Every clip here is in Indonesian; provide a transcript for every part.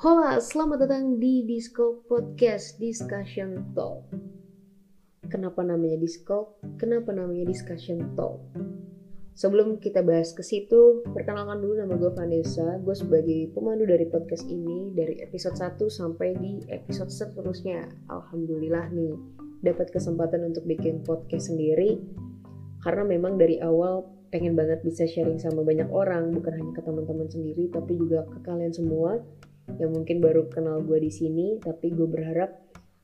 Hola, selamat datang di Disco Podcast Discussion Talk. Kenapa namanya Disco? Kenapa namanya Discussion Talk? Sebelum kita bahas ke situ, perkenalkan dulu nama gue Vanessa. Gue sebagai pemandu dari podcast ini dari episode 1 sampai di episode seterusnya. Alhamdulillah nih, dapat kesempatan untuk bikin podcast sendiri. Karena memang dari awal pengen banget bisa sharing sama banyak orang, bukan hanya ke teman-teman sendiri, tapi juga ke kalian semua yang mungkin baru kenal gue di sini tapi gue berharap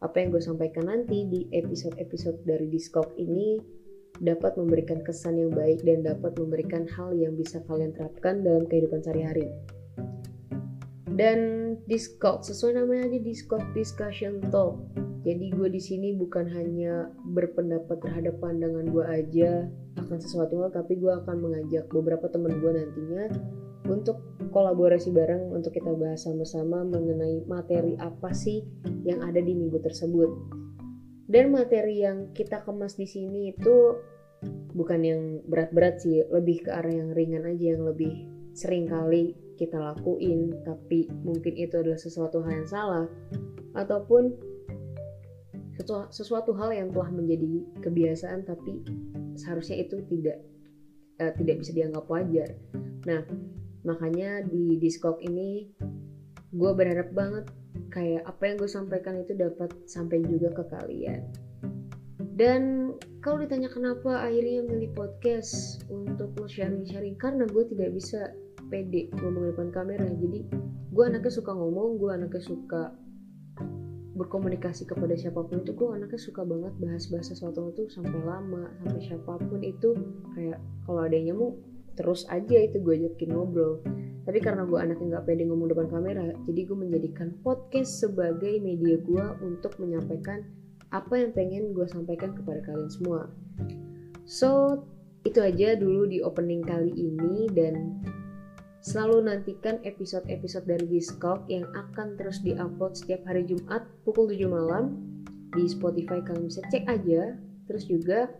apa yang gue sampaikan nanti di episode-episode dari Discord ini dapat memberikan kesan yang baik dan dapat memberikan hal yang bisa kalian terapkan dalam kehidupan sehari-hari. Dan Discord sesuai namanya aja Discord Discussion Talk. Jadi gue di sini bukan hanya berpendapat terhadap pandangan gue aja akan sesuatu hal, tapi gue akan mengajak beberapa teman gue nantinya untuk kolaborasi bareng untuk kita bahas sama-sama mengenai materi apa sih yang ada di minggu tersebut. Dan materi yang kita kemas di sini itu bukan yang berat-berat sih, lebih ke arah yang ringan aja yang lebih sering kali kita lakuin, tapi mungkin itu adalah sesuatu hal yang salah ataupun sesuatu hal yang telah menjadi kebiasaan tapi seharusnya itu tidak uh, tidak bisa dianggap wajar. Nah, makanya di Discord ini gue berharap banget kayak apa yang gue sampaikan itu dapat sampai juga ke kalian. Dan kalau ditanya kenapa akhirnya milih podcast untuk lo sharing-sharing karena gue tidak bisa pede ngomong depan kamera. Jadi gue anaknya suka ngomong gue anaknya suka berkomunikasi kepada siapa pun itu gue anaknya suka banget bahas-bahas sesuatu itu sampai lama sampai siapa pun itu kayak kalau ada yang nyamuk terus aja itu gue ajakin ngobrol. Tapi karena gue anaknya nggak pede ngomong depan kamera jadi gue menjadikan podcast sebagai media gue untuk menyampaikan apa yang pengen gue sampaikan kepada kalian semua. So itu aja dulu di opening kali ini dan selalu nantikan episode-episode dari Discord yang akan terus diupload setiap hari Jumat pukul 7 malam. Di Spotify kalian bisa cek aja. Terus juga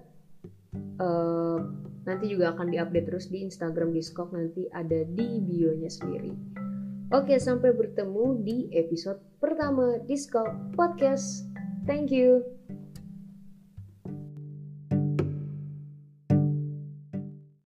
uh, Nanti juga akan diupdate terus di Instagram Discord nanti ada di bio-nya sendiri. Oke, sampai bertemu di episode pertama Discord Podcast. Thank you.